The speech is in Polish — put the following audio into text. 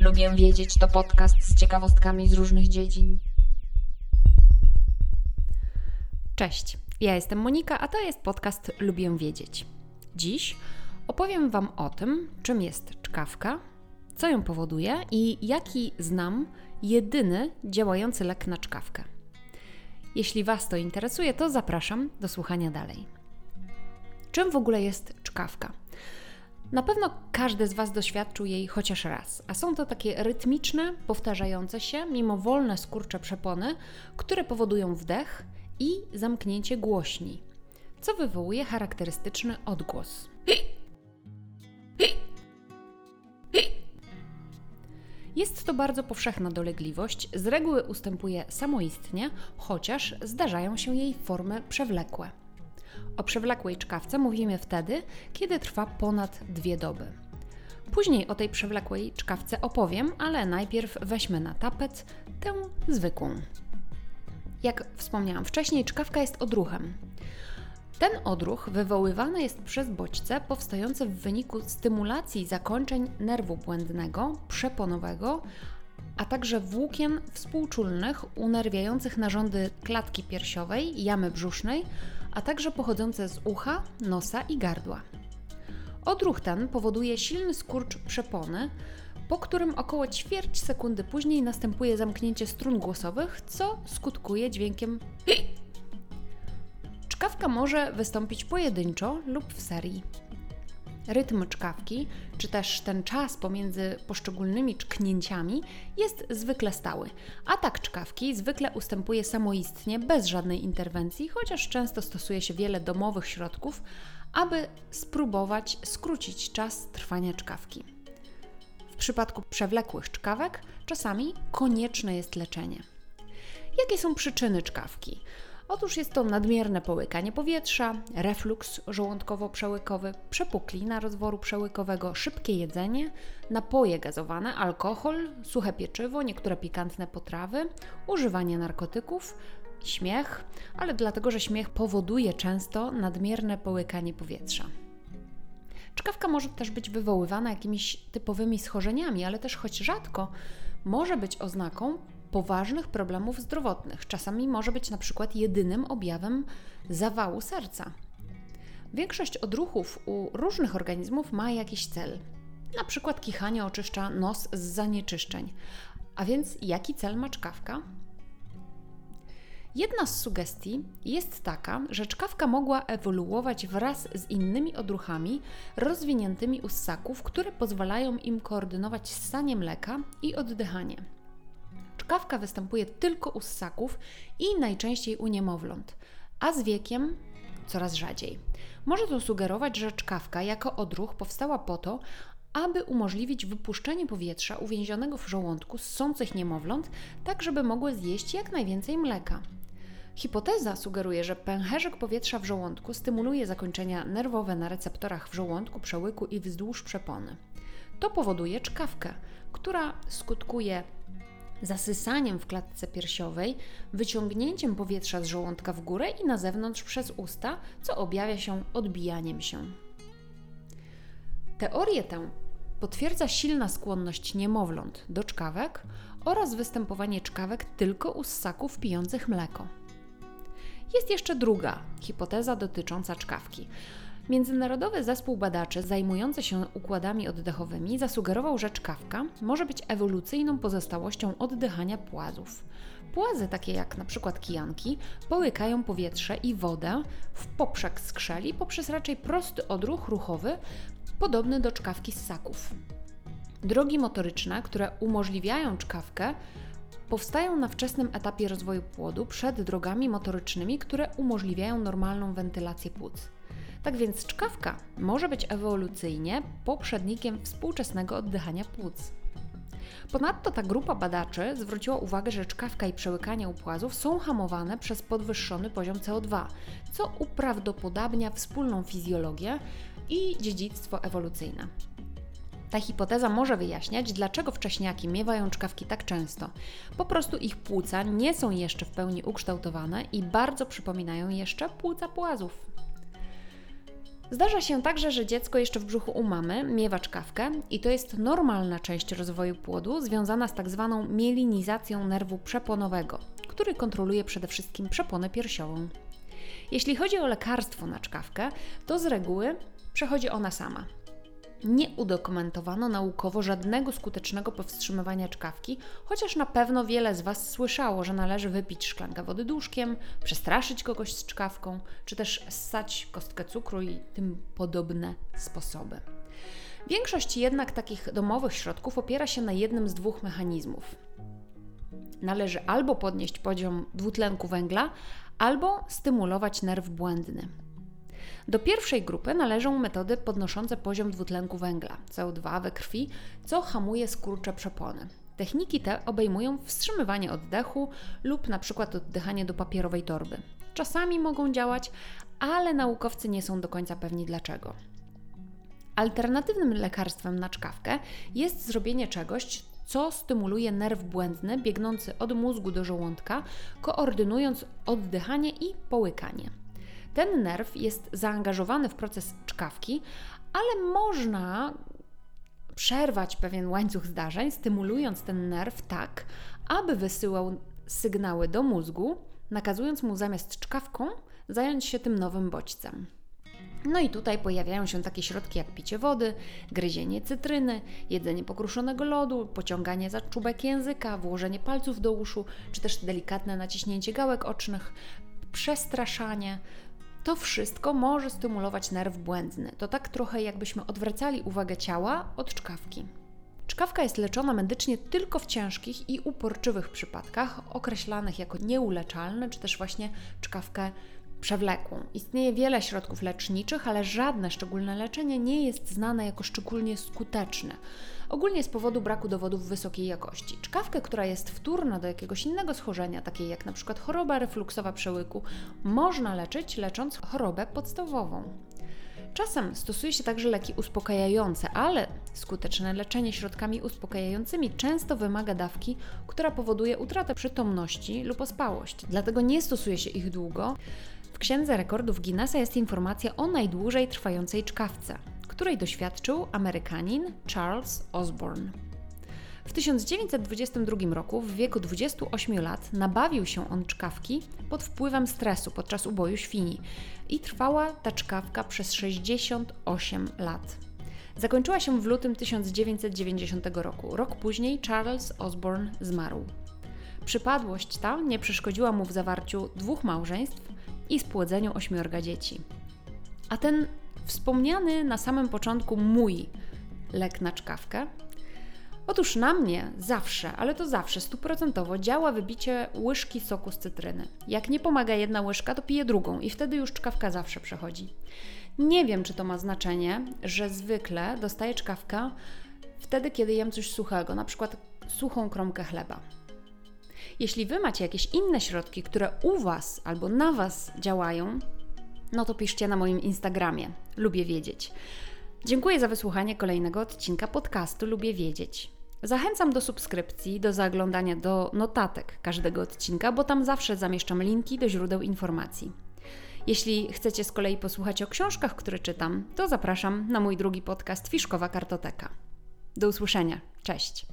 Lubię wiedzieć to podcast z ciekawostkami z różnych dziedzin. Cześć, ja jestem Monika, a to jest podcast Lubię Wiedzieć. Dziś opowiem Wam o tym, czym jest czkawka, co ją powoduje i jaki znam jedyny działający lek na czkawkę. Jeśli Was to interesuje, to zapraszam do słuchania dalej. Czym w ogóle jest czkawka? Na pewno każdy z Was doświadczył jej chociaż raz, a są to takie rytmiczne, powtarzające się, mimowolne skurcze przepony, które powodują wdech i zamknięcie głośni, co wywołuje charakterystyczny odgłos. Jest to bardzo powszechna dolegliwość, z reguły ustępuje samoistnie, chociaż zdarzają się jej formy przewlekłe. O przewlekłej czkawce mówimy wtedy, kiedy trwa ponad dwie doby. Później o tej przewlekłej czkawce opowiem, ale najpierw weźmy na tapet tę zwykłą. Jak wspomniałam wcześniej, czkawka jest odruchem. Ten odruch wywoływany jest przez bodźce powstające w wyniku stymulacji zakończeń nerwu błędnego, przeponowego, a także włókien współczulnych unerwiających narządy klatki piersiowej, jamy brzusznej, a także pochodzące z ucha, nosa i gardła. Odruch ten powoduje silny skurcz przepony, po którym około ćwierć sekundy później następuje zamknięcie strun głosowych, co skutkuje dźwiękiem Może wystąpić pojedynczo lub w serii. Rytm czkawki, czy też ten czas pomiędzy poszczególnymi czknięciami jest zwykle stały. Atak czkawki zwykle ustępuje samoistnie, bez żadnej interwencji, chociaż często stosuje się wiele domowych środków, aby spróbować skrócić czas trwania czkawki. W przypadku przewlekłych czkawek czasami konieczne jest leczenie. Jakie są przyczyny czkawki? Otóż jest to nadmierne połykanie powietrza, refluks żołądkowo-przełykowy, przepuklina rozworu przełykowego, szybkie jedzenie, napoje gazowane, alkohol, suche pieczywo, niektóre pikantne potrawy, używanie narkotyków, śmiech, ale dlatego, że śmiech powoduje często nadmierne połykanie powietrza. Czkawka może też być wywoływana jakimiś typowymi schorzeniami, ale też choć rzadko może być oznaką poważnych problemów zdrowotnych. Czasami może być na przykład jedynym objawem zawału serca. Większość odruchów u różnych organizmów ma jakiś cel. Na przykład kichanie oczyszcza nos z zanieczyszczeń. A więc jaki cel ma czkawka? Jedna z sugestii jest taka, że czkawka mogła ewoluować wraz z innymi odruchami rozwiniętymi u ssaków, które pozwalają im koordynować ssanie mleka i oddychanie. Czkawka występuje tylko u ssaków i najczęściej u niemowląt, a z wiekiem coraz rzadziej. Może to sugerować, że czkawka jako odruch powstała po to, aby umożliwić wypuszczenie powietrza uwięzionego w żołądku ssących niemowląt, tak żeby mogły zjeść jak najwięcej mleka. Hipoteza sugeruje, że pęcherzek powietrza w żołądku stymuluje zakończenia nerwowe na receptorach w żołądku, przełyku i wzdłuż przepony. To powoduje czkawkę, która skutkuje zasysaniem w klatce piersiowej, wyciągnięciem powietrza z żołądka w górę i na zewnątrz przez usta, co objawia się odbijaniem się. Teorię tę potwierdza silna skłonność niemowląt do czkawek oraz występowanie czkawek tylko u ssaków pijących mleko. Jest jeszcze druga hipoteza dotycząca czkawki. Międzynarodowy zespół badaczy zajmujący się układami oddechowymi zasugerował, że czkawka może być ewolucyjną pozostałością oddychania płazów. Płazy, takie jak przykład kijanki, połykają powietrze i wodę w poprzek skrzeli poprzez raczej prosty odruch ruchowy, podobny do czkawki ssaków. Drogi motoryczne, które umożliwiają czkawkę, powstają na wczesnym etapie rozwoju płodu przed drogami motorycznymi, które umożliwiają normalną wentylację płuc. Tak więc czkawka może być ewolucyjnie poprzednikiem współczesnego oddychania płuc. Ponadto ta grupa badaczy zwróciła uwagę, że czkawka i przełykanie u płazów są hamowane przez podwyższony poziom CO2, co uprawdopodobnia wspólną fizjologię i dziedzictwo ewolucyjne. Ta hipoteza może wyjaśniać, dlaczego wcześniaki miewają czkawki tak często. Po prostu ich płuca nie są jeszcze w pełni ukształtowane i bardzo przypominają jeszcze płuca płazów. Zdarza się także, że dziecko jeszcze w brzuchu u mamy miewa czkawkę i to jest normalna część rozwoju płodu związana z tak zwaną mielinizacją nerwu przeponowego, który kontroluje przede wszystkim przeponę piersiową. Jeśli chodzi o lekarstwo na czkawkę, to z reguły przechodzi ona sama. Nie udokumentowano naukowo żadnego skutecznego powstrzymywania czkawki, chociaż na pewno wiele z Was słyszało, że należy wypić szklankę wody duszkiem, przestraszyć kogoś z czkawką, czy też ssać kostkę cukru i tym podobne sposoby. Większość jednak takich domowych środków opiera się na jednym z dwóch mechanizmów. Należy albo podnieść poziom dwutlenku węgla, albo stymulować nerw błędny. Do pierwszej grupy należą metody podnoszące poziom dwutlenku węgla, CO2 we krwi, co hamuje skurcze przepony. Techniki te obejmują wstrzymywanie oddechu lub na przykład oddychanie do papierowej torby. Czasami mogą działać, ale naukowcy nie są do końca pewni dlaczego. Alternatywnym lekarstwem na czkawkę jest zrobienie czegoś, co stymuluje nerw błędny biegnący od mózgu do żołądka, koordynując oddychanie i połykanie. Ten nerw jest zaangażowany w proces czkawki, ale można przerwać pewien łańcuch zdarzeń, stymulując ten nerw tak, aby wysyłał sygnały do mózgu, nakazując mu zamiast czkawką zająć się tym nowym bodźcem. No i tutaj pojawiają się takie środki jak picie wody, gryzienie cytryny, jedzenie pokruszonego lodu, pociąganie za czubek języka, włożenie palców do uszu, czy też delikatne naciśnięcie gałek ocznych, przestraszanie. To wszystko może stymulować nerw błędny. To tak trochę jakbyśmy odwracali uwagę ciała od czkawki. Czkawka jest leczona medycznie tylko w ciężkich i uporczywych przypadkach, określanych jako nieuleczalne, czy też właśnie czkawkę przewlekłą. Istnieje wiele środków leczniczych, ale żadne szczególne leczenie nie jest znane jako szczególnie skuteczne. Ogólnie z powodu braku dowodów wysokiej jakości. Czkawkę, która jest wtórna do jakiegoś innego schorzenia, takiej jak np. choroba refluksowa przełyku, można leczyć lecząc chorobę podstawową. Czasem stosuje się także leki uspokajające, ale skuteczne leczenie środkami uspokajającymi często wymaga dawki, która powoduje utratę przytomności lub ospałość. Dlatego nie stosuje się ich długo. W Księdze Rekordów Guinnessa jest informacja o najdłużej trwającej czkawce, której doświadczył Amerykanin Charles Osborne. W 1922 roku, w wieku 28 lat, nabawił się on czkawki pod wpływem stresu podczas uboju świni i trwała ta czkawka przez 68 lat. Zakończyła się w lutym 1990 roku. Rok później Charles Osborne zmarł. Przypadłość ta nie przeszkodziła mu w zawarciu dwóch małżeństw i spłodzeniu ośmiorga dzieci. A ten wspomniany na samym początku mój lek na czkawkę Otóż na mnie zawsze, ale to zawsze stuprocentowo działa wybicie łyżki soku z cytryny. Jak nie pomaga jedna łyżka, to piję drugą i wtedy już czkawka zawsze przechodzi. Nie wiem, czy to ma znaczenie, że zwykle dostaję czkawkę wtedy, kiedy jem coś suchego, na przykład suchą kromkę chleba. Jeśli Wy macie jakieś inne środki, które u Was albo na Was działają, no to piszcie na moim Instagramie. Lubię wiedzieć. Dziękuję za wysłuchanie kolejnego odcinka podcastu Lubię Wiedzieć. Zachęcam do subskrypcji, do zaglądania do notatek każdego odcinka, bo tam zawsze zamieszczam linki do źródeł informacji. Jeśli chcecie z kolei posłuchać o książkach, które czytam, to zapraszam na mój drugi podcast Fiszkowa Kartoteka. Do usłyszenia. Cześć.